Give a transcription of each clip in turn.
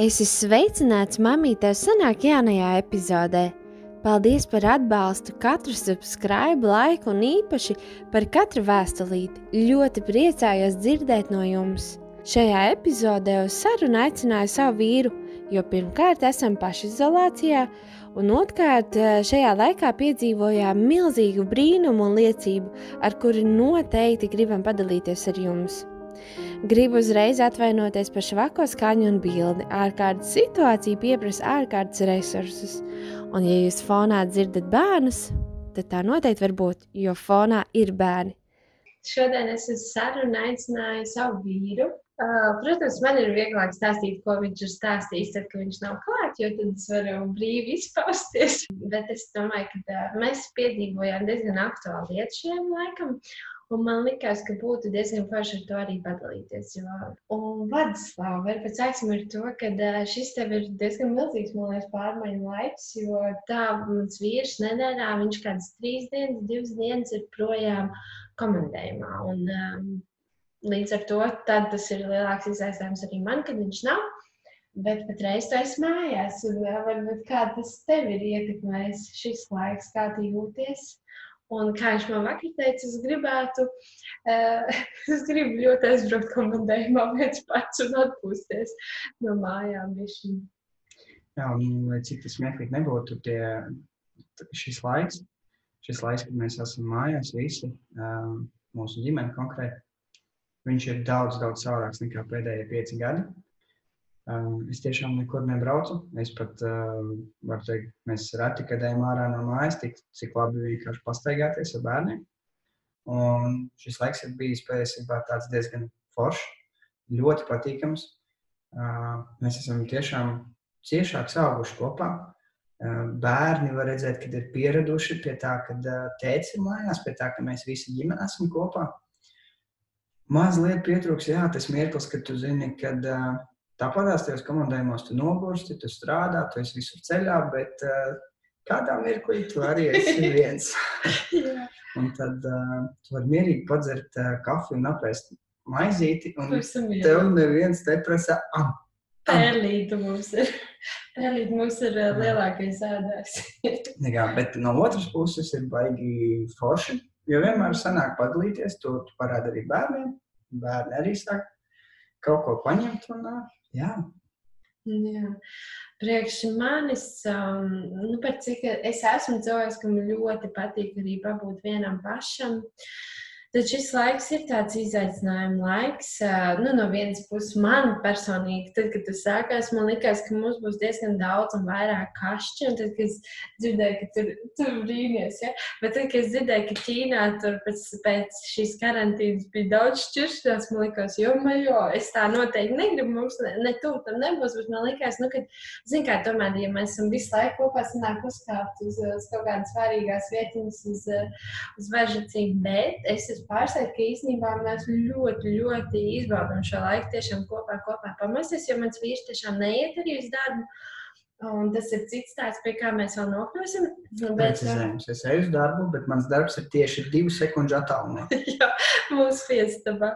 Es esmu sveicināts mamītē senāk jaunajā epizodē. Paldies par atbalstu, katru subscribe, laiku un īpaši par katru vēstulīti. Ļoti priecājos dzirdēt no jums. Šajā epizodē uz sarunu aicināju savu vīru, jo pirmkārt esam pašizolācijā, un otrkārt šajā laikā piedzīvojām milzīgu brīnumu un liecību, ar kuru noteikti gribam padalīties ar jums. Gribu uzreiz atvainoties par švako skaņu un bildi. Ārkārtas situācija prasa ārkārtas resursus. Un, ja jūs fonā dzirdat bērnus, tad tā noteikti var būt, jo fonā ir bērni. Šodien es uz sarunu aicināju savu vīru. Uh, protams, man ir vieglāk stāstīt, ko viņš ir stāstījis, tad, kad viņš nav klāts, jo tad es varu brīvi izpausties. Bet es domāju, ka uh, mēs piedzīvojām diezgan aktuālu lietu šiem laikam. Un man liekas, ka būtu diezgan forši ar to arī padalīties. Jo... Un Vladislava, varbūt sāksim ar to, ka šis tev ir diezgan milzīgs, man liekas, pārmaiņu laiks, jo tā mans vīrs nedēļā, viņš kādas trīs dienas, divas dienas ir projām komandējumā. Un, um, līdz ar to tas ir lielāks izaicinājums arī man, kad viņš nav. Bet patreiz tu esi mājās, un varbūt kā tas tev ir ietekmējis šis laiks, kā tu jūties? Un kā viņš man vakar teica, es gribētu, uh, es gribu ļoti aizbraukt komandējumā viens pats un atpūsties no mājām. Bišķiņ. Jā, un lai cik tas smieklīgi nebūtu, tie, šis laiks, šis laiks, kad mēs esam mājās visi, uh, mūsu ģimene konkrēti, viņš ir daudz, daudz savādāks nekā pēdējie pieci gadi. Um, es tiešām nekur nebraucu. Es pat uh, varu teikt, mēs reti kad ejam ārā no mājas, tik, cik labi vienkārši pastaigāties ar bērniem. Un šis laiks ir bijis patiesībā tāds diezgan foršs, ļoti patīkams. Uh, mēs esam tiešām ciešāk auguši kopā. Uh, bērni var redzēt, ka ir pieraduši pie tā, ka uh, tēvs ir mājās, pie tā, ka mēs visi ģimene esam kopā. Mazliet pietrūks, jā, tas mirklis, kad tu zini, ka uh, Tāpat tās tajos komandējumos tu nogursti, tu strādā, tu esi visur ceļā, bet uh, kādā mirklī tu arī esi viens. un tad uh, tu vari mierīgi padzert uh, kafiju un apēst maizīti, un tev neviens te prasa, ah, Pērlīte mums ir, pērlīte mums ir uh, lielākais ēdājs. Jā, bet no otras puses ir baigi forši, jo vienmēr sanāk padalīties, to tu parādi arī bērniem. Bērni arī sāk kaut ko paņemt un Jā. Jā. Priekš manis, um, nu, cik es esmu cilvēks, kam ļoti patīk arī pabūt vienam pašam. Uh, Tad šis laiks ir tāds izaicinājuma laiks. Nu, no vienas puses, man personīgi, tad, kad tas sākās, man likās, ka mums būs diezgan daudz un vairāk kašķi. Un tad, kad es dzirdēju, ka tur, tur brīnījos, ja? bet tad, kad es dzirdēju, ka Ķīnā tur pēc, pēc šīs karantīnas bija daudz šķiršanās, man likās, jo, jo es tā noteikti negribu, mums ne, ne tuvu tam nebūs, bet man likās, nu, ka, zin kā, tomēr, ja mēs esam visu laiku kopā, sanāk uzkāpt uz, uz kaut kādas svarīgās vietiņas, uz, uz vežacību, bet es esmu pārsteigta, ka īstenībā mēs ļoti, ļoti izbaudām šo laiku tiešām kopā, kopā pamesties, jo mans vīrs tiešām neiet arī uz darbu. Un tas ir cits tāds, pie kā mēs vēl nokļūsim. Bet, Precizējums. Es eju uz darbu, bet mans darbs ir tieši divu sekundžu attālumā. jā, mūsu fiestabā.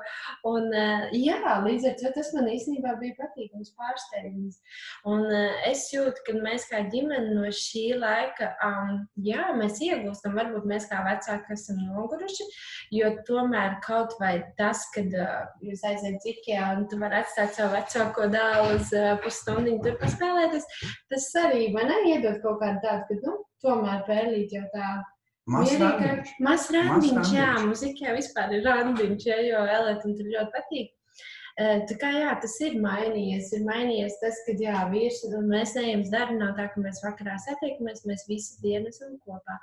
Un, jā, līdz ar to tas man īstenībā bija patīkams pārsteigums. Un es jūtu, ka mēs kā ģimene no šī laika, um, jā, mēs iegūstam, varbūt mēs kā vecāki esam noguruši, jo tomēr kaut vai tas, kad uh, jūs aiziet Ikea un tu vari atstāt savu vecāko dēlu uz uh, pusstundiņu tur paspēlēties, tas arī man iedod kaut kādu tādu, ka, nu, tomēr pērlīt jau tā. Mazs randiņš, jā, muzikā vispār ir randiņš, jā, jo Elētam tur ļoti patīk. Tā kā jā, tas ir mainījies. Ir mainījies tas, ka jā, vīrs mēs neejam uz darbu. Nav tā, ka mēs vakarā satiekamies, mēs visi dienu esam kopā.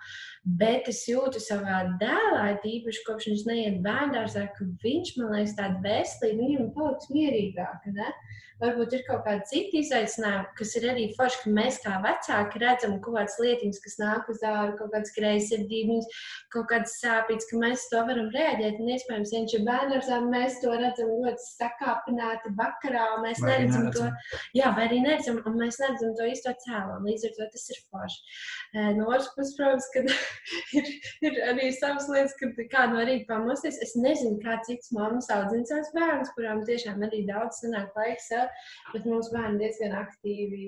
Bet es jūtu savā dēlā, tīpaši kopš viņš neiet bērngārzā, ka viņš man liekas tāds veselīgs, viņam paliks mierīgāk. Ne? varbūt ir kaut kādi citi izaicinājumi, kas ir arī forši, ka mēs kā vecāki redzam kaut kādas lietiņas, kas nāk uz ārā, kaut kādas greizsirdības, kaut kādas sāpes, ka mēs to varam reaģēt. Un iespējams, ja viņš ir bērns, mēs to redzam ļoti sakāpināti vakarā, un mēs vai neredzam to, jā, vai arī neredzam, un mēs neredzam to īsto cēloni. Līdz ar to tas ir forši. No otras puses, protams, ka ir, ir arī savas lietas, kad kādu no rīta pamosties. Es nezinu, kā cits mammas audzina savus bērnus, kurām tiešām arī daudz sanāk laiks bet mūsu bērni diezgan aktīvi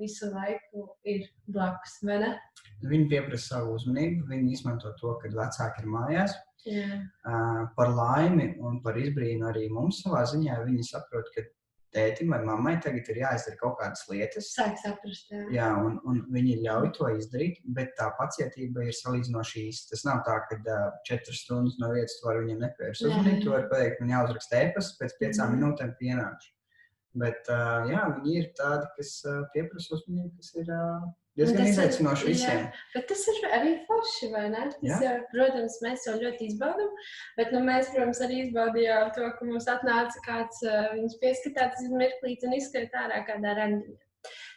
visu laiku ir blakus. Viņi pieprasa savu uzmanību, viņi izmanto to, kad vecāki ir mājās. Jā. Par laimi un par izbrīnu arī mums savā ziņā viņi saprot, ka tētim vai mammai tagad ir jāizdara kaut kādas lietas. Sāk saprast, jā. Jā, un, un viņi ļauj to izdarīt, bet tā pacietība ir salīdzinoši īsta. Tas nav tā, ka uh, četras stundas no vietas tu vari viņiem nepērst uzmanību. Tu vari pateikt, man jāuzraksta ēpas, pēc piecām Mhm. minūtēm pienākšu. Bet uh, jā, viņi ir tādi, kas uh, pieprasa uzmanību, kas ir uh, diezgan izaicinoši jā. visiem. Bet tas ir arī forši, vai ne? Tas, Jā. jau, protams, mēs to ļoti izbaudām. Bet nu, mēs, protams, arī izbaudījām to, ka mums atnāca kāds uh, viņas pieskatās uz mirklīti un izskriet ārā kādā randiņā.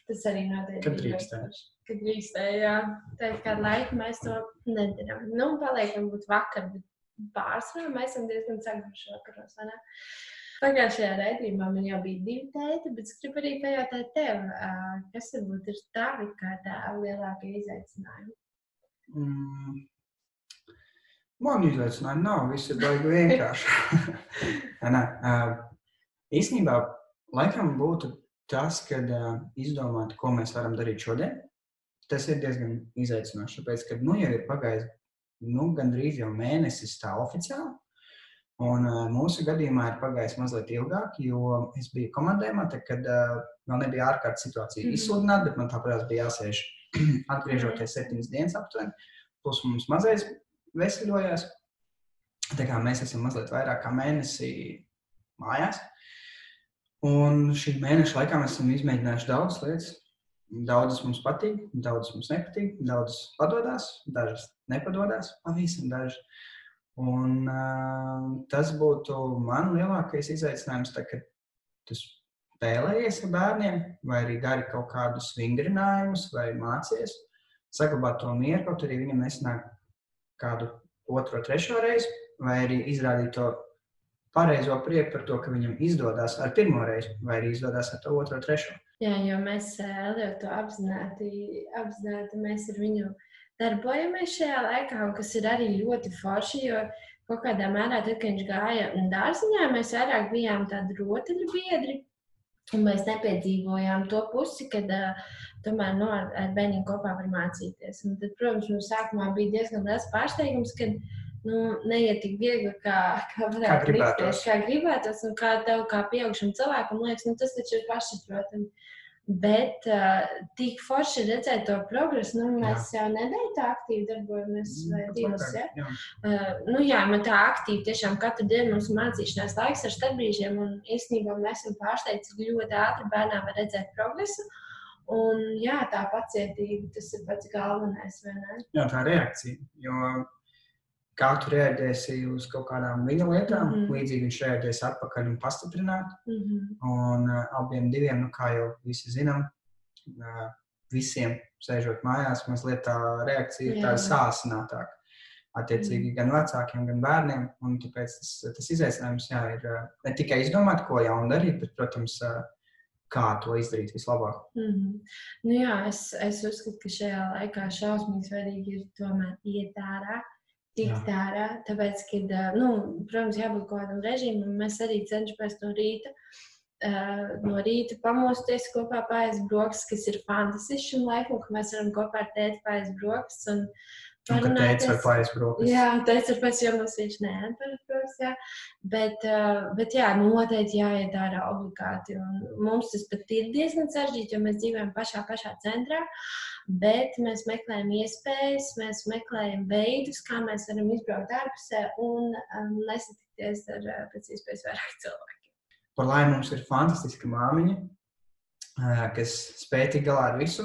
Tas arī noteikti Kad forši. Kad drīkstēja, jā. Tad kādu laiku mēs to nedarām. Nu, paliekam būt vakar, bet pārsvarā mēs esam diezgan saguši vakaros, vai ne? Pagājušajā raidījumā man jau bija divi tēti, bet es gribu arī pajautāt tev, kas varbūt ir tavi kā tā lielākie izaicinājumi? Mm. Man izaicinājumi nav, viss ir baigi vienkārši. Nē, īstenībā laikam būtu tas, kad izdomāt, ko mēs varam darīt šodien. Tas ir diezgan izaicinoši, tāpēc, ka nu jau ir pagājis nu, gandrīz jau mēnesis tā oficiāli. Un uh, mūsu gadījumā ir pagājis mazliet ilgāk, jo es biju komandējumā, tad, kad uh, vēl nebija ārkārtas situācija Mhm. izsludināta, bet man tāpēc bija jāsēž atgriežoties septiņas dienas aptuveni. Plus mums mazais veseļojās. Tā kā mēs esam mazliet vairāk kā mēnesi mājās. Un šī mēneša laikā mēs esam izmēģinājuši daudzas lietas. Daudzas mums patīk, daudzas mums nepatīk, daudzas padodas, dažas nepadodas, pavisam dažas. Un, uh, tas būtu man lielākais izaicinājums, tā, kad tu spēlējies ar bērniem, vai arī dari kaut kādus vingrinājumus, vai mācies. Saglabāt to mieru, kaut arī viņam nesanāk kādu otro, trešo reizi, vai arī izrādīt to pareizo prieku par to, ka viņam izdodas ar pirmo reizi, vai arī izdodas ar to otro, trešo. Jā, jo mēs Elīdu to apzināti, apzināti mēs ar viņu darbojamies šajā laikā, kas ir arī ļoti forši. Jo kaut kādā mērā, tad, kad viņš gāja dārziņā, mēs vairāk bijām tādi rotaļu biedri. Un mēs nepiedzīvojām to pusi, kad uh, tomēr no, ar, ar bērniem kopā var mācīties. Un tad, protams, mums sākumā bija diezgan liels pārsteigums, ka nu, neiet tik viegli, kā, kā varētu gribētos. kā gribētos. Un kā tev, kā pieaugušam cilvēkam, liekas, nu, tas taču ir pašsaprotami. Bet uh, tik forši redzēt to progresu, nu, mēs jā. jau nedēļu tā aktīvi darbojamies, vai divas. Ja? Jā. Uh, nu, jā, man tā aktīvi tiešām katru dienu mums mācīšanās laiks ar starpbrīžiem, un īstenībā mēs esam pārsteigti, cik ļoti ātri bērnām var redzēt progresu. Un jā, tā pacietība, tas ir pats galvenais, vai ne? Jā, tā reakcija. Jo kā tu reaģēsi uz kaut kādām viņa lietām, mm. -hmm. līdzīgi viņš reaģēs atpakaļ un pastiprināt. Mm -hmm. Un uh, abiem diviem, nu, kā jau visi zinām, uh, visiem sēžot mājās, mazliet tā reakcija ir tāda sāsinātāka. Attiecīgi gan vecākiem, gan bērniem. Un tāpēc tas, tas izaicinājums jā, ir uh, ne tikai izdomāt, ko jaunu darīt, bet, protams, uh, kā to izdarīt vislabāk. Mm -hmm. nu, jā, es, es uzskatu, ka šajā laikā šausmīgi svarīgi ir tomēr iet ārā. Tikt ārā, tāpēc, ka, nu, protams, jābūt kaut kādam režīmam. Mēs arī cenšamies no rīta, no rīta pamosties kopā pāri brokastis, kas ir fantastisks šim laikam, ka mēs varam kopā ar tēti pāri brokastis un Un kad teicu, var parunāties. pāriest brokas. Jā, ir pēc kas viņš neatpazīstams. Jā. Bet, uh, bet, jā, noteikti jāiet ārā obligāti. Un mums tas pat ir diezgan sarežģīti, jo mēs dzīvojam pašā, pašā centrā. Bet mēs meklējam iespējas, mēs meklējam veidus, kā mēs varam izbraukt ārpusē un um, nesatikties ar uh, pēc iespējas vairāk cilvēku. Par laimi mums ir fantastiska māmiņa, ā, kas spēj tikt galā ar visu,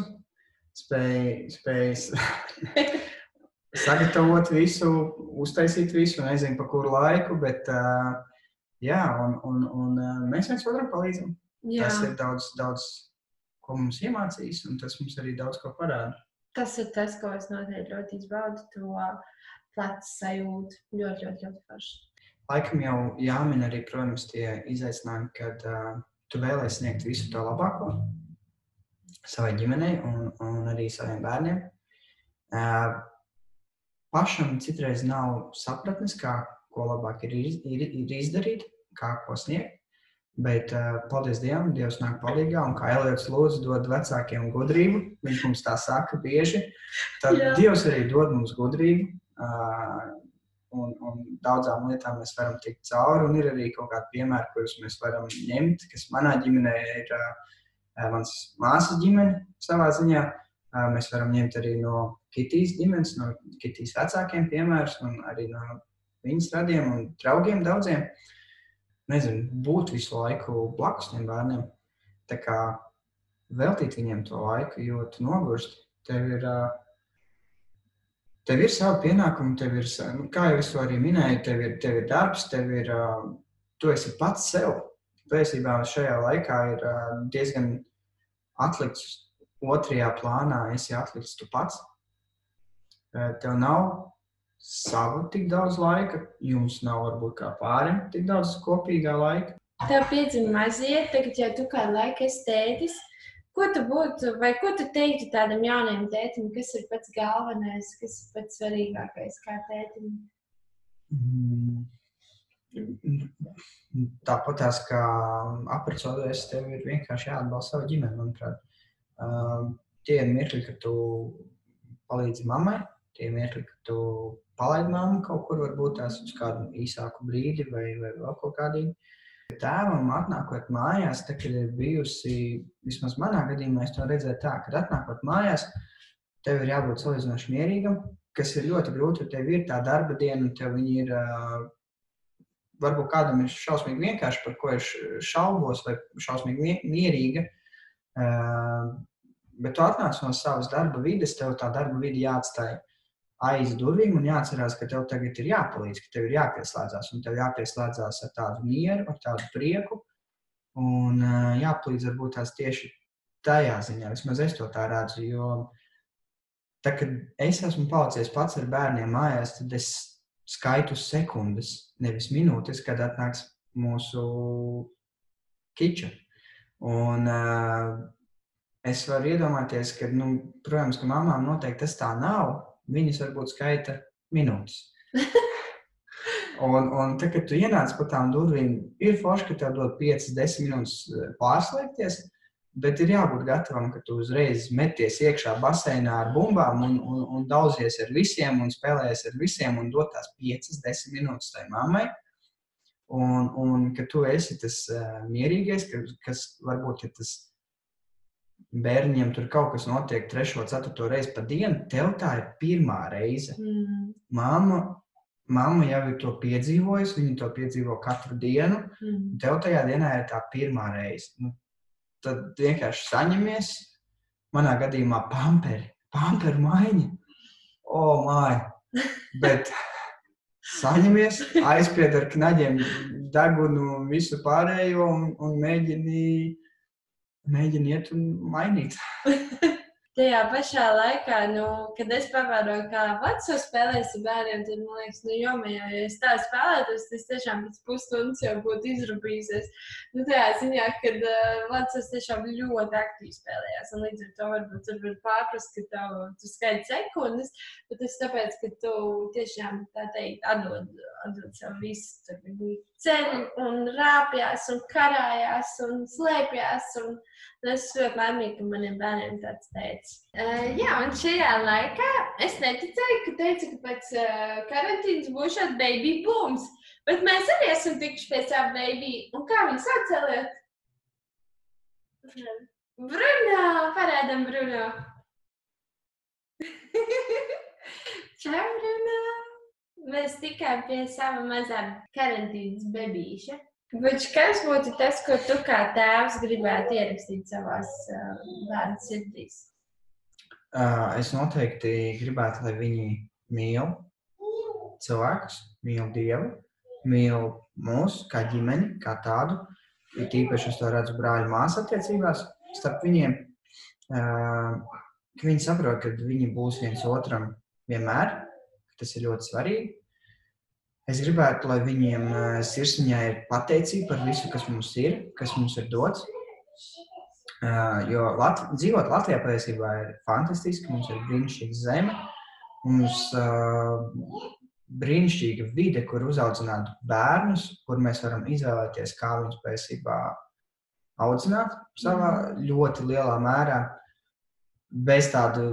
spēj, spēj sagatavot visu, uztaisīt visu, nezinu pa kuru laiku, bet ā, jā, un, un, un mēs viens otram palīdzam. Jā, Tas ir daudz, daudz, ko mums iemācījis, un tas mums arī daudz ko parāda. tas ir tas, ko es noteikti ļoti izbaudu, to plecu sajūtu. Ļoti, ļoti, ļoti forši. Laikam jau jāmin arī, protams, tie izaicinājumi, kad uh, tu vēlēsies sniegt visu to labāko savai ģimenei un, un arī saviem bērniem. Uh, pašam citreiz nav sapratnes, kā ko labāk ir, iz- ir, ir izdarīt, kā ko sniegt. Bet, uh, paldies Dievam, Dievs nāk palīdzīgā. Un kā Elīds lūdzu, dod vecākiem gudrību. Viņš mums tā saka bieži. Tad Jā. Dievs arī dod mums gudrību. Uh, un, un daudzām lietām mēs varam tikt cauri. Un ir arī kaut kādi piemēri, kurus mēs varam ņemt, kas manā ģimenē ir uh, mans māsas ģimene savā ziņā. Uh, mēs varam ņemt arī no Kitijas ģimenes, no Kitijas vecākiem piemērus un arī no viņas radiem un draugiem daudziem. Nezinu, būt visu laiku blakus tiem bērniem. Tā kā veltīt viņiem to laiku, jo tu nogursti. Tev ir, tev ir savi pienākumi, tev ir, nu, kā jau es to arī minēju, tev ir, tev ir darbs, tev ir, tu esi pats sev. Patiesībā šajā laikā ir diezgan atlikts otrajā plānā, esi atlikts tu pats. Tev nav savu tik daudz laika, jums nav varbūt kā pārim tik daudz kopīgā laika. Tev piedzima mazie, tagad jau tu kā laika esi tētis. Ko tu būtu, vai ko tu teiktu tādam jaunam tētim, kas ir pats galvenais, kas ir pats svarīgākais kā tētim? Mm. Tāpat tās kā apracēties, tev ir vienkārši jāatbalsta savu ģimeni, manuprāt. Uh, tie ir mirkļi, kad tu palīdzi mammai, tie ir mirkļi, kad tu palaidi mammu kaut kur, varbūt tās uz kādu īsāku brīdi vai, vai vēl kaut kādīgi. Tēvam atnākot mājās, tā, kad ir bijusi, vismaz manā gadījumā, es to redzēju tā, ka atnākot mājās, tev ir jābūt salīdzinoši mierīgam, kas ir ļoti grūti, jo tev ir tā darba diena, un tev viņi ir, varbūt kādam ir šausmīgi vienkārši, par ko es šaubos, vai šausmīgi mie- mierīga, bet tu atnāc no savas darba vides, tev tā darba vide jāatstāj aiz durvīm un jāatcerās, ka tev tagad ir jāpalīdz, ka tev ir jāpieslēdzās, un tev jāpieslēdzās ar tādu mieru, ar tādu prieku, un ā, jāpalīdz varbūt tās tieši tajā ziņā, vismaz es to tā redzu, jo tā, kad es esmu palicis pats ar bērniem mājās, tad es skaitu sekundes, nevis minūtes, kad atnāks mūsu kiča. Un uh, es varu iedomāties, ka, nu, protams, ka mamām noteikti tas tā nav. Viņas varbūt skaita minūtes. Un, un tad, kad tu ienāc pa tām durvīm, ir forši, ka tev dod 5, 10 minūtes eh, pārslēgties, bet ir jābūt gatavam, ka tu uzreiz meties iekšā baseinā ar bumbām un, un, un daudzies ar visiem un spēlējies ar visiem un dot tās 5, 10 minūtes tai mammai. Un, un ka tu esi tas uh, mierīgais, ka, kas varbūt ir tas bērniem tur kaut kas notiek trešo, ceturto reizi pa dienu, tev tā ir pirmā reize. Mm. Mamma, mamma jau ir to piedzīvojusi, viņa to piedzīvo katru dienu. Mm. Tev tajā dienā ir tā pirmā reize. Nu, tad vienkārši saņemies. Manā gadījumā pamperi, pamperu maiņa. O, māja! Bet saņemies, aizpied ar knaģiem, degunu, visu pārējo un, un mēģini, mēģini iet un mainīt. Tajā pašā laikā, nu, kad es pavēroju, kā vecā spēlēs ar bērniem, tad man liekas, nu, jomajā, ja es tā spēlētos, tas tiešām pēc pusstundas jau būtu izrūpījusies. Nu, tajā ziņā, kad uh, vecais tiešām ļoti aktīvi spēlējās, un līdz ar to varbūt tur var pārprast, ka tev, tu skaiti sekundes, bet tas tāpēc, ka tu tiešām, tā teikt, atdod, atdod sev visu, tur viņi ceļ un rāpjās un karājās un slēpjās un Un Es ļoti laimīga, ka maniem bērniem tāds teica. Uh, jā, un šajā laikā es neticēju, ka teica, ka pēc uh, karantīnas būs šāds baby booms. Bet mēs arī esam tikuši pie savu baby. Un kā viņi sauc Eliot? Bruno! Parādam Bruno! Čau, Bruno! Mēs tikām pie sava mazā karantīnas bebīša. Bet kas būtu tas, ko tu kā tēvs gribētu ierakstīt savā bērnu sirdīs? Uh, es noteikti gribētu, lai viņi mīl cilvēkus, mīl Dievu, mīl mūs kā ģimeni, kā tādu. Ir tīpaši es to redzu brāļu māsu attiecībās starp viņiem. Uh, ka viņi saprot, ka viņi būs viens otram vienmēr. Tas ir ļoti svarīgi. Es gribētu, lai viņiem uh, sirsniņā ir pateicība par visu, kas mums ir, kas mums ir dots. Uh, jo Lat dzīvot Latvijā patiesībā ir fantastiski. Mums ir brīnišķīga zeme. Mums uh, brīnišķīga vide, kur uzaudzināt bērnus, kur mēs varam izvēlēties, kā viņus pēcībā audzināt savā ļoti lielā mērā, bez tādu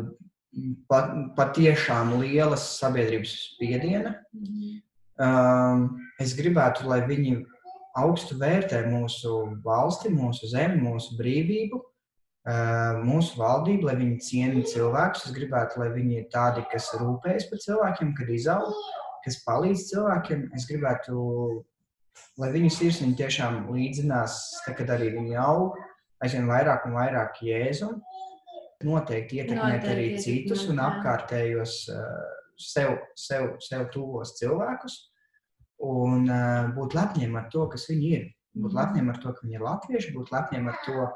pat, patiešām lielas sabiedrības spiediena. Um, es gribētu, lai viņi augstu vērtē mūsu valsti, mūsu zemi, mūsu brīvību, uh, mūsu valdību, lai viņi ciena cilvēkus. Es gribētu, lai viņi ir tādi, kas rūpējas par cilvēkiem, kad izaug, kas palīdz cilvēkiem. Es gribētu, lai viņu sirsniņi tiešām līdzinās, kad arī viņi aug, aizvien vairāk un vairāk jēzumu. Noteikti ietekmēt Noteikti arī citus un apkārtējos uh, sev, sev, sev tuvos cilvēkus un uh, būt lepniem ar to, kas viņi ir. Būt Mhm. lepniem ar to, ka viņi ir latvieši, būt lepniem ar to,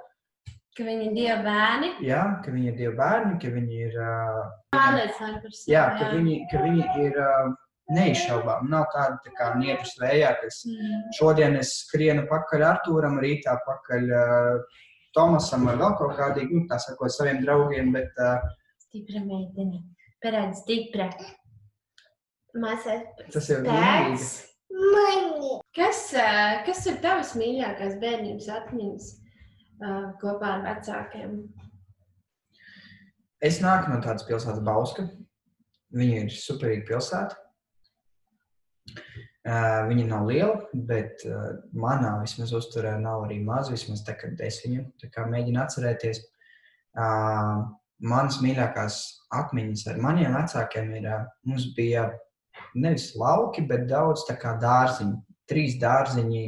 Ka viņi ir dievi bērni. jā, ka viņi ir dievi bērni, ka viņi ir, uh, Pārliecināti par sevi. jā, ka viņi, ka viņi ir uh, neizšaubām. Nav tāda tā kā niedras vējā, kas Mm. šodien es skrienu pakaļ Artūram, rītā pakaļ uh, Tomasam vai vēl kaut kādīgi, nu, tā sakot, saviem draugiem, bet uh, Stipra meitene. Parāda stipra. Māsai tas jau ir spēks. mīlīgi. Kas, ā, kas ir tavas mīļākās bērnības atmiņas ā, kopā ar vecākiem? Es nāku no tādas pilsētas Bauska. Viņa ir superīga pilsēta. Uh, viņa nav liela, bet uh, manā vismaz uzturē nav arī maza. Vismaz tā, kad es viņu tā kā mēģinu atcerēties. Uh, manas mīļākās atmiņas ar maniem vecākiem ir, mums bija nevis lauki, bet daudz dārziņu. Trīs dārziņi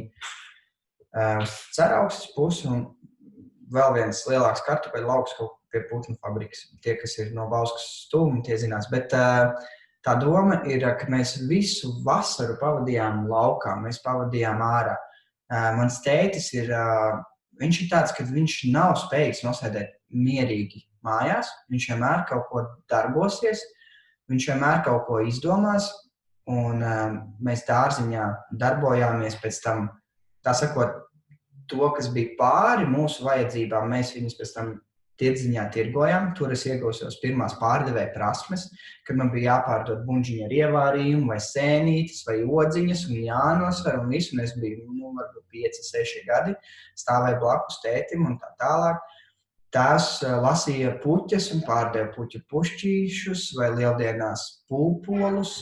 uz ceraugsmes pusi un vēl viens lielāks kartupeļu lauks kaut pie putnu fabrikas. Tie, kas ir no Bauskas stūma, tie zinās. Bet tā doma ir, ka mēs visu vasaru pavadījām laukā, mēs pavadījām ārā. Mans tētis ir, viņš ir tāds, ka viņš nav spējīgs nosēdēt mierīgi mājās. Viņš vienmēr kaut ko darbosies, viņš vienmēr kaut ko izdomās. Un uh, mēs dārziņā darbojāmies pēc tam, tā sakot, to, kas bija pāri mūsu vajadzībām, mēs viņus pēc tam tirdziņā tirgojām. Tur es iegūstu savas pirmās pārdevēja prasmes, kad man bija jāpārdod buļbuļsaktas ar ievārījumu, vai sēnītes, vai odziņas, un jānosver. Un visu, un es biju nu, varbūt 5, 6 gadi, stāvēju blakus tētim un tā tālāk. Tās uh, lasīja puķus un pārdeva puķu pušķīšus vai lieldienās pulpolus.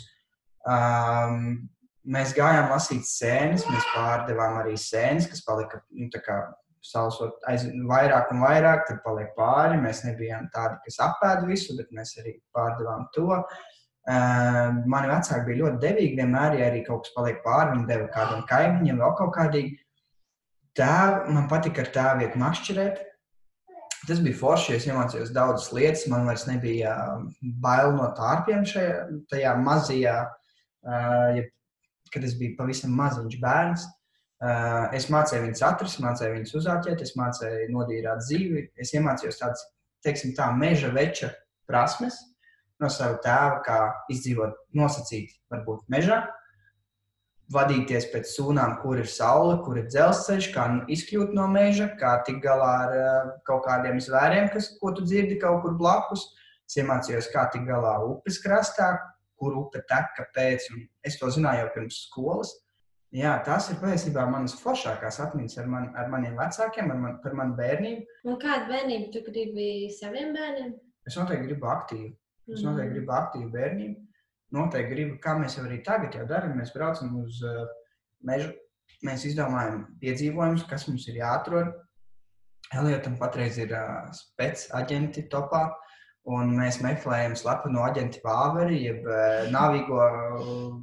Um, mēs gājām lasīt sēnes, mēs pārdevām arī sēnes, kas palika nu, tā kā salsot aizvien vairāk un vairāk, tad paliek pāri. Mēs nebijām tādi, kas apēda visu, bet mēs arī pārdevām to. Uh, mani vecāki bija ļoti devīgi. Vienmēr, ja arī kaut kas paliek pāri, viņi deva kādam kaimiņam, vēl kaut kādīgi. Tēv, man patika ar tēvu iet mašķirēt. Tas bija forši, es iemācījos daudzas lietas. Man vairs nebija uh, bail no tārpiem šajā tajā mazajā, uh, ja, kad es biju pavisam maziņš bērns. Uh, es mācīju viņus atrast, mācīju viņus uzāķēt, es mācīju nodīrāt dzīvi. Es iemācījos tādas, teiksim, tā meža veča prasmes no sava tēva, kā izdzīvot nosacīt, varbūt mežā, vadīties pēc sūnām, kur ir saule, kur ir dzelzceļš, kā nu izkļūt no meža, kā tikt galā ar uh, kaut kādiem zvēriem, kas, ko tu dzirdi kaut kur blakus. Es iemācījos, kā tikt galā upes krastā, kur upe tek, kāpēc. un Es to zināju jau pirms skolas. Jā, tās ir patiesībā manas foršākās atmiņas ar, man, ar maniem vecākiem, ar man, par manu bērnību. Un kādu bērnību tu gribi saviem bērniem? Es noteikti gribu aktīvu. Es Mhm. noteikti gribu aktīvu bērnību. Noteikti gribu, kā mēs jau arī tagad jau darām. Mēs braucam uz uh, mežu, mēs izdomājam piedzīvojumus, kas mums ir jāatrod. Eliotam patreiz ir uh, spēc aģenti topā. Un mēs meklējam slepeno aģentu vāveri, jeb uh, nāvīgo uh,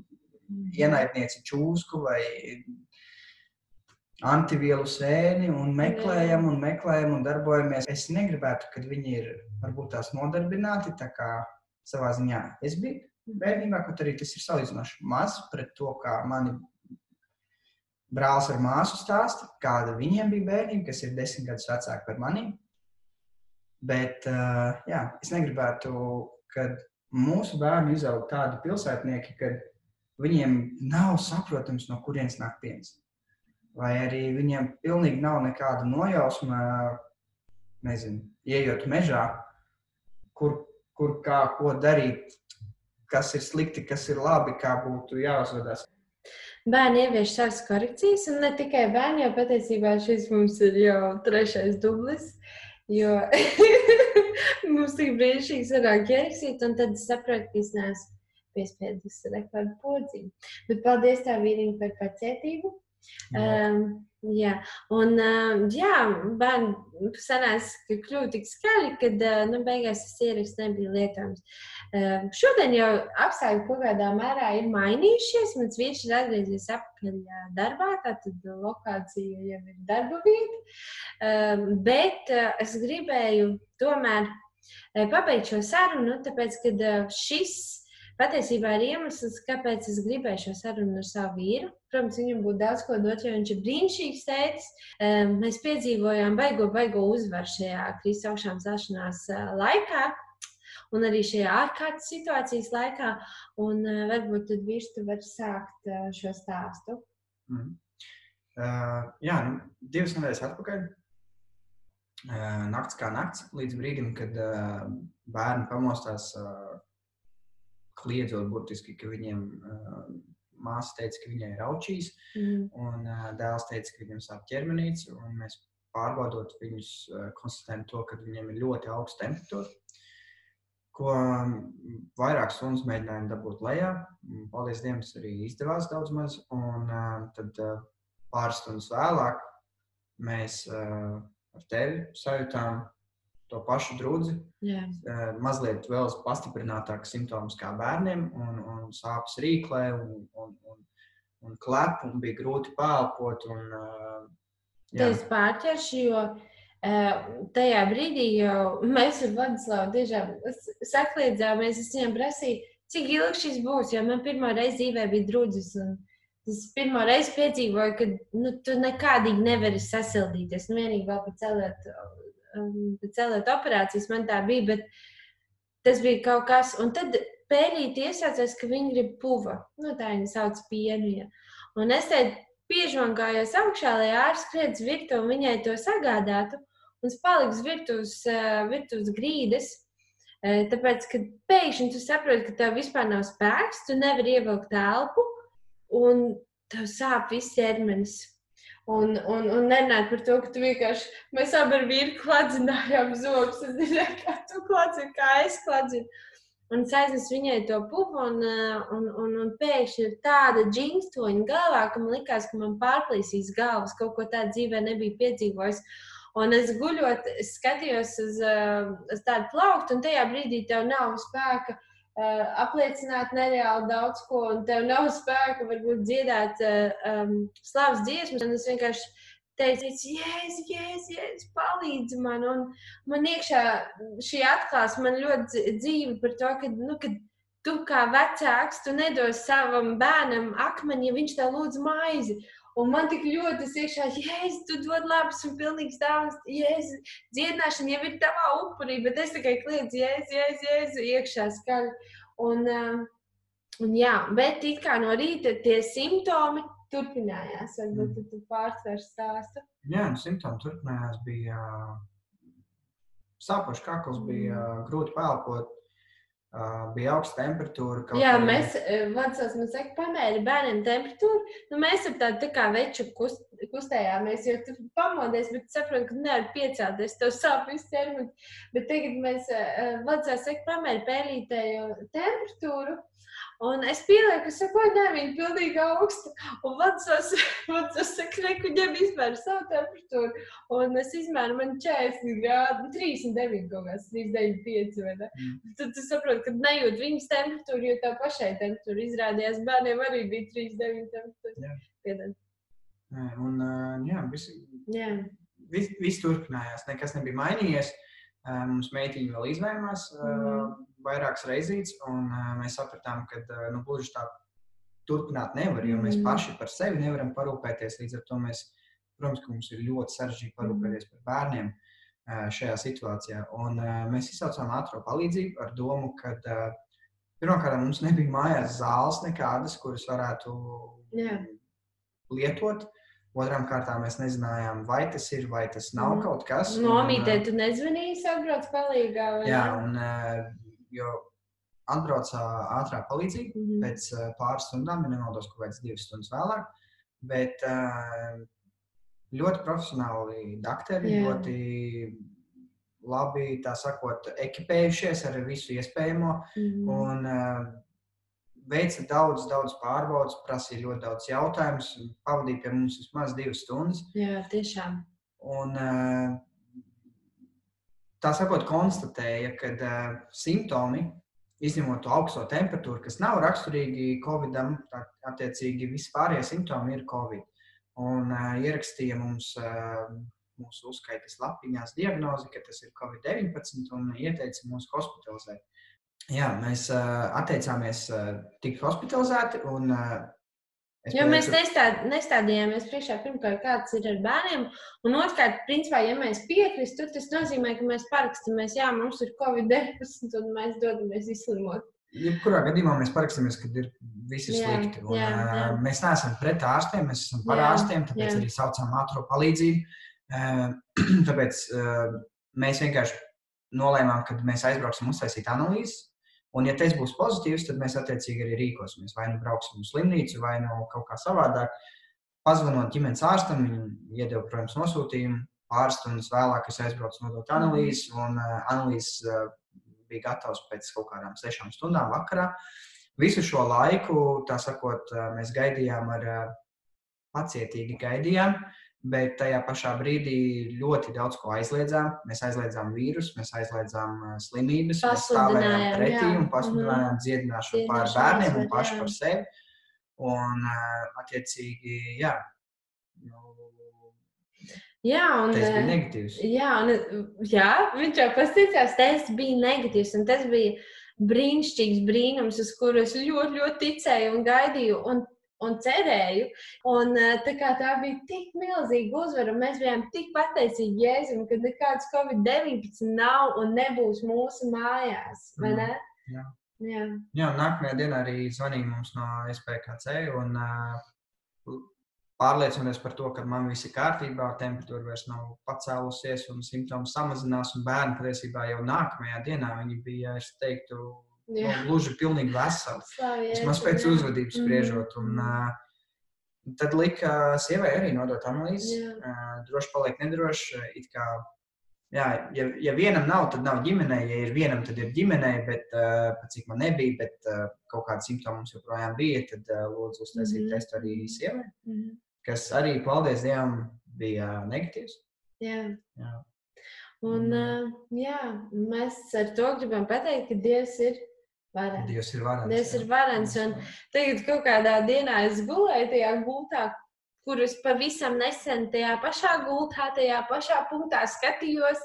ienaidnieci čūsku vai antivielu sēni un meklējam, un meklējam, un darbojamies. Es negribētu, kad viņi ir varbūt tās nodarbināti, tā kā savā ziņā es biju bērnībā, kaut arī tas ir salīdzinoši maz pret to, kā mani brālis ar māsu stāsta, kāda viņiem bija bērnība, kas ir desmit gadus vecāki par mani. Bet uh, jā, es negribētu, kad mūsu bērni izaug tādi pilsētnieki, kad viņiem nav saprotams, no kurienes nāk piens. Vai arī viņiem pilnīgi nav nekāda nojausma, nezinu, ejot mežā, kur, kur kā ko darīt kas ir slikti, kas ir labi, kā būtu jāuzvedās. Bērni ievieš savas korekcijas, un ne tikai bērni, jo patiesībā šis mums ir jau trešais dublis. Jo mums tik brīnišķīgi sanāk ierakstīt, un tad sapratu, ka es neesmu piespiedus rekordu podzīm. Bet paldies tā vīriņ par pacietību. Um, jā, un uh, jā, bērni sanāca, kļuva tik skaļi, ka nu, beigās tas ieraksts nebija lietojams. Uh, šodien jau apstākļi kaut kādā mērā ir mainījušies. Mans vīrs ir atgriezies atpakaļ darbā, tātad lokācija jau ir darba vieta. Uh, bet uh, es gribēju tomēr uh, pabeigt šo sarunu, tāpēc, ka uh, šis patiesībā ir iemesls, kāpēc es gribēju šo sarunu ar savu vīru. Protams, viņam būtu daudz ko dot, jo viņš ir brīnišķīgs tētis. Mēs piedzīvojām baigo, baigo uzvaru šajā krīzes augšām celšanās laikā. Un arī šajā ārkārtas situācijas laikā, un uh, varbūt tad vīrs tu var sākt uh, šo stāstu. Mm. Uh, jā, nu, divas nedēļas atpakaļ. Uh, nakts kā nakts, līdz brīdim, kad uh, bērni pamostās kliedzot burtiski, ka viņiem uh, māsa teica, ka viņai ir aučīs, mm. un uh, dēls teica, ka viņam sāp ķermenīts, un mēs pārbaudot viņus, uh, konstatējam to, ka viņiem ir ļoti augsta temperatūra, ko vairāk stundas mēģinājām dabūt lejā. Paldies Dievam, arī izdevās daudz maz, un uh, tad uh, pāris stundas vēlāk mēs uh, ar tevi sajūtām to pašu drudzi. Yeah. Mazliet vēl pastiprinātāks simptoms kā bērniem, un, un sāpes rīklē, un, un, un, un klep, un bija grūti jā. Tas pārķeršu, jo tajā brīdī mēs ar Vladislavu tiešām sakliedzāmies. Es viņam prasīju, cik ilgi šis būs, jo man pirmā reize dzīvē bija drudzis. Es pirmo reizi piedzīvoju, ka nu, tu nekādīgi nevari sasildīties. Nu, vienīgi vēl pacelēt um, celēt operācijas, man tā bija, bet tas bija kaut kas. Un tad pēlīti iesācās, ka viņi grib puva. Nu, tā viņi sauc pienu. Ja. Un es te piežvangājos augšā, lai ārsts skriedz virtuvi un viņai to sagādātu. Un es paliku virtuves, uh, virtuves grīdas. Uh, tāpēc, kad pēkšņi tu saproti, ka tev vispār nav spēks, tu nevari ievilkt elpu, un tev sāp viss ķermenis. Un, un, un nerunāt par to, ka tu vienkārši, mēs abi ar vīru kladzinājām zobus. Es nezinu, kā tu kladzini, kā es kladzinu. Un es aiznesu viņai to pupu, un, un, un, un pēkšņi ir tāda džingstoņa galvā, ka man likās, ka man pārplīsīs galvas. Kaut ko tādu dzīvē nebija piedzīvojis. Un es guļot, es skatījos uz, uz tādu plauktu, un tajā brīdī tev nav spēka apliecināt nereāli daudz ko, un tev nav spēka varbūt dziedāt um, slavas dziesmas. Un es vienkārši teicu, jēzus, jēzus, jēzus, palīdzi man. Un man iekšā šī atklāsme man ļoti dzīva par to, ka, nu, ka tu kā vecāks, tu nedos savam bērnam akmeni, ja viņš tev lūdz maizi. Un man tik ļoti iekšā, jēzus, tu dod labas un pilnīgas dāvanas, jēzus, dziedināšana jau ir tavā upurī, bet es tikai kliedzu, jēzus, jēzus, jēzus, iekšā skaļi. Un, um, un jā, bet it kā no rīta tie simptomi turpinājās, varbūt mm. tu pārtver stāstu. Jā, nu, simptomi turpinājās, bija sāpošs kakls, bija mm. grūti pelpot, Uh, bija augsta temperatūra. Jā, arī... mēs Vācijā mēs sakām, pamēri bērniem temperatūru. Nu, mēs ar tādu tā kā veču kust, kustējāmies, jo tu pamodies, bet saproti, ka nevar piecelties, tev sāp viss ķermenis. Bet tagad mēs Vācijā sakām, pamēri pēlītēju temperatūru. Un es ka saku, nē, viņa ir pilnīgi augsta. Un Vācijās saka, ka viņam izmēra savu temperatūru. Un es izmēru man 40 grādu, 39 kaut kāds, 39 vai ne. Mm. Tad tu saproti, ka nejūt viņas temperatūru, jo tā pašai temperatūra izrādījās bērniem arī bija 39 temperatūra. Piedod. Un, jā, viss jā. vis, vis turpinājās, nekas nebija mainījies. Mums meitiņa vēl izvēlējās. Mm vairākas reizes, un mēs sapratām, ka nu, gluži tā turpināt nevar, jo mēs mm. paši par sevi nevaram parūpēties. Līdz ar to mēs, protams, ka mums ir ļoti sarežģīti parūpēties par bērniem šajā situācijā. Un mēs izsaucām ātrā palīdzību ar domu, ka pirmkārt mums nebija mājās zāles nekādas, kuras varētu yeah. lietot. Otrām kārtām mēs nezinājām, vai tas ir, vai tas nav mm. kaut kas. Nomītē, tu nezvanīji, saproti, palīgā. Jā, un uh, Jo atbrauca ātrā palīdzība Mm -hmm. pēc pāris stundām, ja nemaldos, kaut kādas divas stundas vēlāk. Bet ļoti profesionāli doktori, Jā. ļoti labi, tā sakot, ekipējušies ar visu iespējamo. Mhm. Un uh, veica daudz, daudz pārbaudas, prasīja ļoti daudz jautājumus, pavadīja pie mums vismaz divas stundas. Jā, tiešām. Un, uh, tā sakot, konstatēja, ka uh, simptomi, izņemot to augsto temperatūru, kas nav raksturīgi Covid-am, tā attiecīgi vispārējie simptomi ir Covid. Un uh, ierakstīja mums uh, mūsu uzskaitas lapiņās diagnozi, ka tas ir Covid-19 un ieteica mūs hospitalizēt. Jā, mēs uh, atteicāmies uh, tikt hospitalizēti. Un, uh, es Jo mēs nestād, nestādījāmies priekšā, pirmkārt, kāds ir ar bērniem. Un otrkārt, principā, ja mēs piekristu, tas nozīmē, ka mēs parakstāmies, jā, mums ir Covid-19 un mēs dodamies izslimot. Jebkurā gadījumā mēs parakstāmies, ka ir visi Jā, slikti. Un, jā, jā. Mēs neesam pret ārstiem, mēs esam par Jā, ārstiem, tāpēc jā. arī saucam ātrā palīdzību. Tāpēc mēs vienkārši nolēmām, ka mēs aizbrauksim uztaisīt analīzes. Un, ja tas būs pozitīvs, tad mēs attiecīgi arī rīkosimies. Vai nu brauksim uz slimnīcu, vai nu kaut kā savādāk. Pazvanot ģimenes ārstam, viņi iedeva, protams, nosūtījumu. Pāris stundas vēlāk es aizbraucu nodot analīzes, un uh, analīzes uh, bija gatavs pēc kaut kādām sešām stundām vakarā. Visu šo laiku, tā sakot, uh, mēs gaidījām ar uh, pacietīgi gaidījām, bet tajā pašā brīdī ļoti daudz ko aizliedzām. Mēs aizliedzām vīrusu, mēs aizliedzām slimības, mēs stāvējām pretī jā. un pasludinājām dziedināšanu pār bērniem un paši jā. par sevi. Un, attiecīgi, jā, nu, Jā, un, tas bija negatīvs. Jā, un, jā, viņš jau pasakās, tests bija negatīvs, un tas bija brīnišķīgs brīnums, uz kuru es ļoti, ļoti ticēju un gaidīju. Un, Un cerēju, un eh, tā, tā bija tik milzīga uzvara, mēs bijām tik pateicīgi Jēzum, ka nekāds Covid-19 nav un nebūs mūsu mājās. Mm, jā. jā. Jā, nākamajā dienā arī zvanīja mums no SPKC un uh, pārliecinoties par to, ka man viss ir kārtībā, temperatūra vairs nav pacēlusies un simptomi samazinās, un bērni patiesībā jau nākamajā dienā viņi bija, es teiktu, Jā. gluži pilnīgi veseli. Vismaz pēc uzvedības spriežot. Un, uh, tad lika sievai arī nodot analīzi. Uh, droši paliek nedroši. kā, Jā, ja, ja vienam nav, tad nav ģimenei. Ja ir vienam, tad ir ģimenei, bet uh, cik man nebija, bet uh, kaut kāda simptoma mums joprojām bija, tad uh, lūdzu uztaisīt mm Mhm. -hmm. testu arī sievai, Mhm. kas arī, paldies Dievam, bija negatīvs. Jā. Jā. Un, Mm. uh, jā, mēs ar to gribam pateikt, ka Dievs ir varens. Dievs ir varants. Dievs ir varens. Un tagad kaut kādā dienā es gulēju tajā gultā, kur es pavisam nesen tajā pašā gultā, tajā pašā punktā skatījos.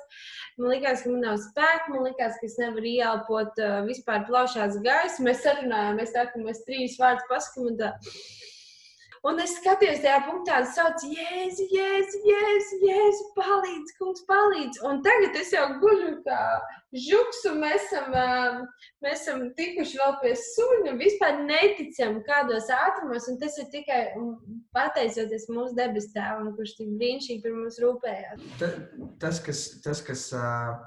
Man liekas, ka man nav spēka, man liekas, ka es nevaru ieelpot uh, vispār plaušās gaisu. Mēs sarunājāmies tā, ka mēs trīs vārdus pasakām. Un es skatījos tajā punktā, un saucu, Jēzu, Jēzu, Jēzu, Jēzu, palīdzi, kungs, palīdzi. Un tagad es jau guļu kā žuks, un mēs esam, mēs esam tikuši vēl pie suņa. Vispār neticam, kādos ātrumos, un tas ir tikai pateicoties mūsu debes tēvam, kurš tik brīnišķīgi par mums rūpējās. Ta- Tas, kas, tas, kas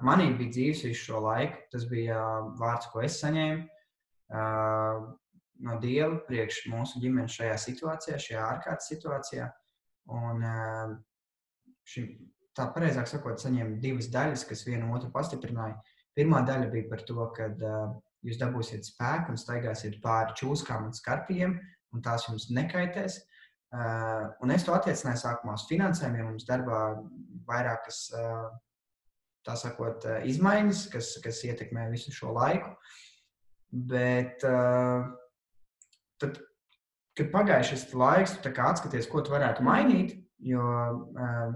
manī bija dzīves visu šo laiku, tas bija vārds, ko es saņēmu no Dieva priekš mūsu ģimenes šajā situācijā, šajā ārkārtas situācijā. Un, uh, šim, tā pareizāk sakot, saņēmu divas daļas, kas vienu otru pastiprināja. Pirmā daļa bija par to, ka uh, jūs dabūsiet spēku un staigāsiet pāri čūskām un skarpiem, un tās jums nekaitēs. Uh, un es to attiecināju sākumā uz finansēm, jo mums darbā vairākas uh, tā sakot, uh, izmaiņas, kas, kas ietekmē visu šo laiku. Bet uh, tad, kad pagāja šis laiks, tu atskaties, ko tu varētu mainīt, jo uh,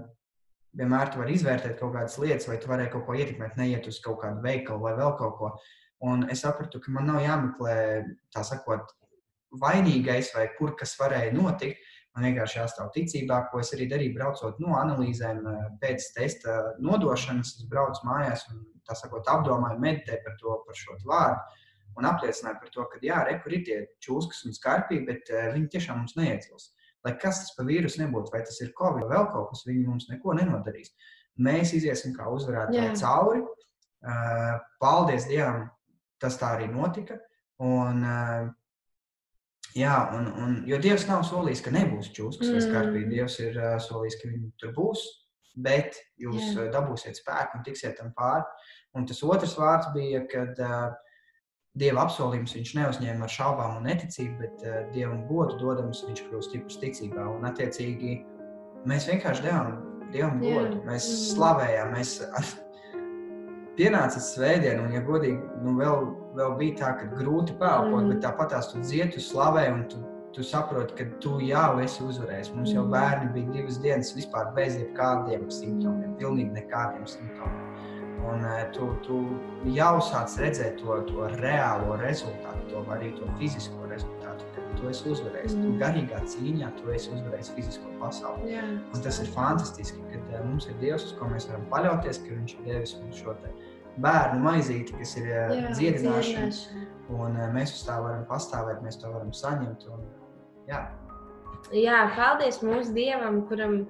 vienmēr tu vari izvērtēt kaut kādas lietas, vai tu varēji kaut ko ietekmēt, neiet uz kaut kādu veikalu vai vēl kaut ko. Un es sapratu, ka man nav jāmeklē, tā sakot, vainīgais vai kur kas varēja notikt. Man vienkārši jāstāv ticībā, ko es arī darīju, braucot no analīzēm eh, pēc testa nodošanas. Es braucu mājās un, tā sakot, apdomāju, meditēju par to, par šo vārdu un apliecināju par to, ka, jā, re, kur ir tie čūskas un skarpīgi, bet uh, viņi tiešām mums neiecils. Lai kas tas pa vīrusu nebūtu, vai tas ir Covid vai vēl kaut kas, viņi mums neko nenodarīs. Mēs iesim kā uzvarētāji cauri. Uh, paldies Dievam, tas tā arī notika. Un, uh, jā, un, un, jo Dievs nav solījis, ka nebūs čūskas mm. vai skarpīgi. Dievs ir solījis, ka viņi tur būs, bet jūs Jā. dabūsiet spēku un tiksiet tam pāri. Un tas otrs vārds bija, kad uh, Dieva apsolījums viņš neuzņēma ar šaubām un neticību, bet uh, Dievam godu dodams viņš kļūst stiprs ticībā. Un, attiecīgi, mēs vienkārši devām Dievam godu. Mēs Mm. slavējām, mēs pienāca svētdiena, un, ja godīgi, nu, vēl, vēl bija tā, ka grūti pelnīt, Mhm. bet tāpat tās tu dziedi, tu slavē, un tu, tu saproti, ka tu jau esi uzvarējis. Mums jau Mhm. bērni bija divas dienas vispār bez jebkādiem simptomiem, pilnīgi nekādiem simptomiem. Un uh, tu, tu jau sāc redzēt to, to reālo rezultātu, to arī to fizisko rezultātu, tu esi uzvarējis. Tu Mhm. garīgā cīņā tu esi uzvarējis fizisko pasauli. Jā. Un tas ir fantastiski, ka uh, mums ir Dievs, uz ko mēs varam paļauties, ka Viņš ir devis mums šo bērnu maizīti, kas ir Jā, dziedināšana. Un uh, mēs uz tā varam pastāvēt, mēs to varam saņemt. Un, jā, Jā, paldies mūsu Dievam, kuram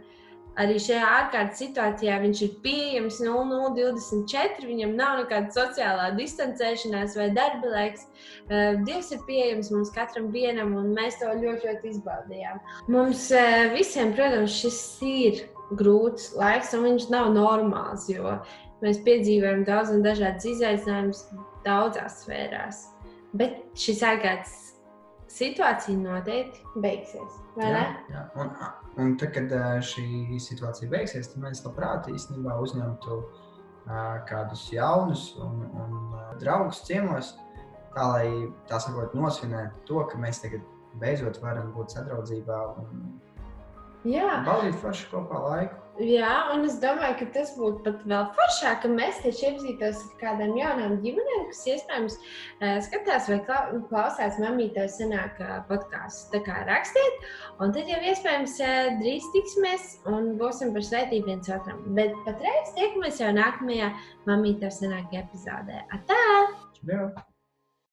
arī šajā ārkārtas situācijā viņš ir pieejams 0024. Viņam nav nekāda sociālā distancēšanās vai darba laiks. Eh, Dievs ir pieejams mums katram vienam, un mēs to ļoti, ļoti izbaudījām. Mums eh, visiem, protams, šis ir grūts laiks, un viņš nav normāls, jo mēs piedzīvojam daudz un dažādas izaicinājumus daudzās sfērās. Bet šis ārkārtas situācija noteikti beigsies. vai jā, ne? jā. Un, un tad, kad šī situācija beigsies, tad mēs labprāt īstenībā uzņemtu kādus jaunus un, un draugus ciemos, tā lai tā sakot, nosvinētu to, ka mēs tagad beidzot varam būt sadraudzībā un Jā, baudīt forši kopā laiku. Jā, un es domāju, ka tas būtu pat vēl foršāk, ka mēs tieši iepazītos ar kādām jaunām ģimenēm, kas iespējams eh, skatās vai kla- klausās mamītē senāk podkāstus. Tā kā rakstiet, un tad jau iespējams eh, drīz tiksimies un būsim par svētību viens otram. Bet patreiz tiekamies jau nākamajā mamītē senākajā epizodē. Atā! Čau!